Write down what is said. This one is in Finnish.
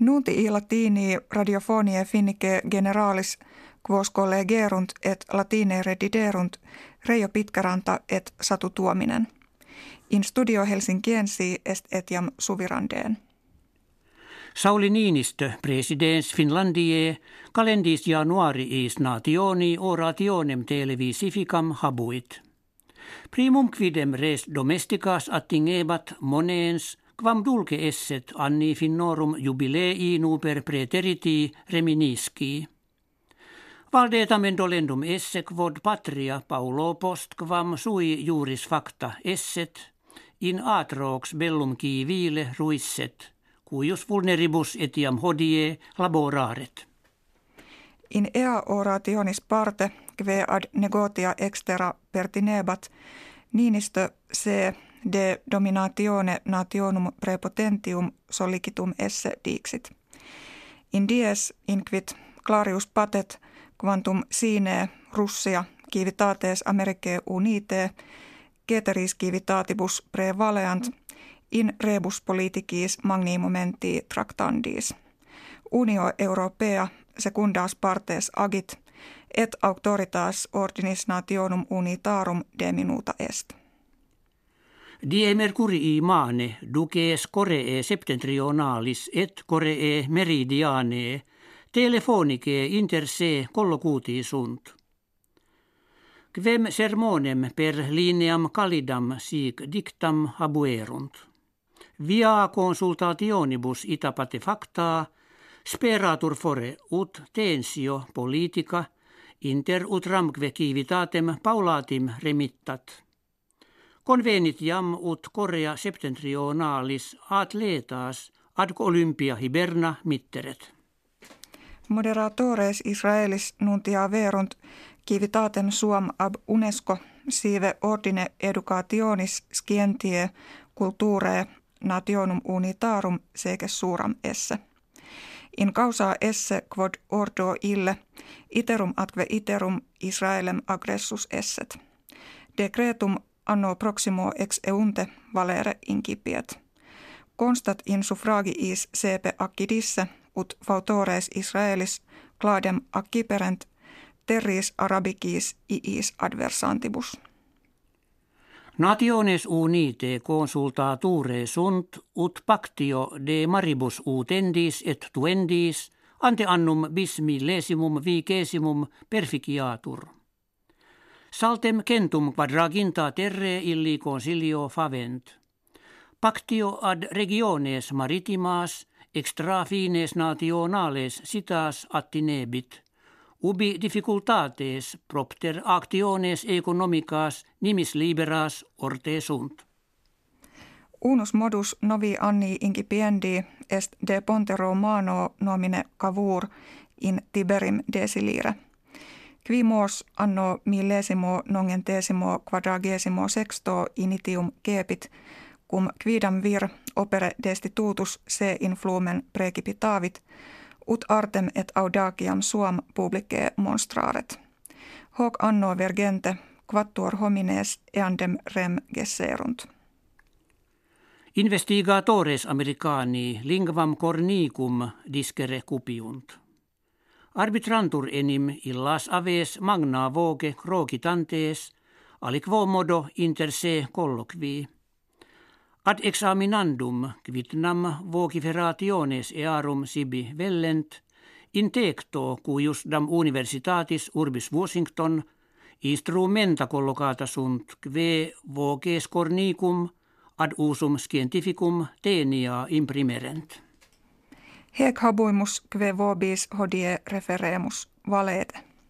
Nunti i latini radiofonie finnike generalis quos collegerunt et latine rediderunt Reijo Pitkäranta et Satu Tuominen. In studio Helsinkiensi est etiam suvirandeen. Sauli Niinistö, presidents Finlandie, kalendis januariis nationi orationem televisificam habuit. Primum quidem res domesticas attingebat monens quam dulce esset anni finnorum jubilei nuper preteriti reminisci. Valdetamen dolendum esse quod patria Paulo post quam sui juris facta esset, in atrox bellum civile ruisset, cuius vulneribus etiam hodie laboraret. In ea orationis parte, kve ad negotia extera pertinebat, Niinistö se de dominatione nationum prepotentium solicitum esse dixit. In dies inquit clarius patet quantum sine Russia civitates Americae unite ceteris civitatibus prevaleant in rebus politicis magni momenti tractandis. Unio Europea secundas partes agit et auctoritas ordinis nationum unitarum deminuta est. Die mercurii mane duces coree septentrionalis et coree meridiane telefonike inter se collocuti sunt. Quem sermonem per lineam calidam sic dictam habuerunt. Via consultationibus itapate facta speratur fore ut tensio politica inter utramque civitatem paulatim remittat. Convenit jam ut Korea septentrionalis atletas ad Olympia hiberna mitteret. Moderatores Israelis nuntia verunt civitatem suam ab UNESCO sive ordine educationis scientie culturae nationum unitarum seque suram esse. In causa esse quod ordo ille iterum atque iterum Israelem agressus esset. Decretum anno proximo ex eunte valere incipiet. Constat in suffragiis sepe accidisse ut fautores Israelis cladem acciperent terris arabicis iis adversantibus. Nationes unite consultature sunt ut pactio de maribus utendis et tuendis ante annum bis millesimum vicesimum perficiatur. Saltem centum quadraginta terre illi consilio favent. Pactio ad regiones maritimas extra fines nationales citas attinebit. Ubi difficultates propter actiones economicas nimis liberas orte sunt. Unus modus novi anni incipiendi est de ponte romano nomine cavur in tiberim desilire – Quimos anno millesimo nongentesimo quadragesimo sexto initium kepit, cum quidam vir opere destitutus se influmen precipitavit, ut artem et audaciam suam publicae monstraret. Hoc anno vergente, quattuor homines eandem rem gesserunt. Investigatores americani lingvam cornicum discere cupiunt. Arbitrantur enim illas aves magna voge crogitantes, aliquo modo inter se colloqui. Ad examinandum quitnam vociferationes earum sibi vellent, intecto cuius dam universitatis urbis Washington instrumenta collocata sunt kve voces cornicum ad usum scientificum tenia imprimerent. Hec habuimus kve vobis hodie referemus valete.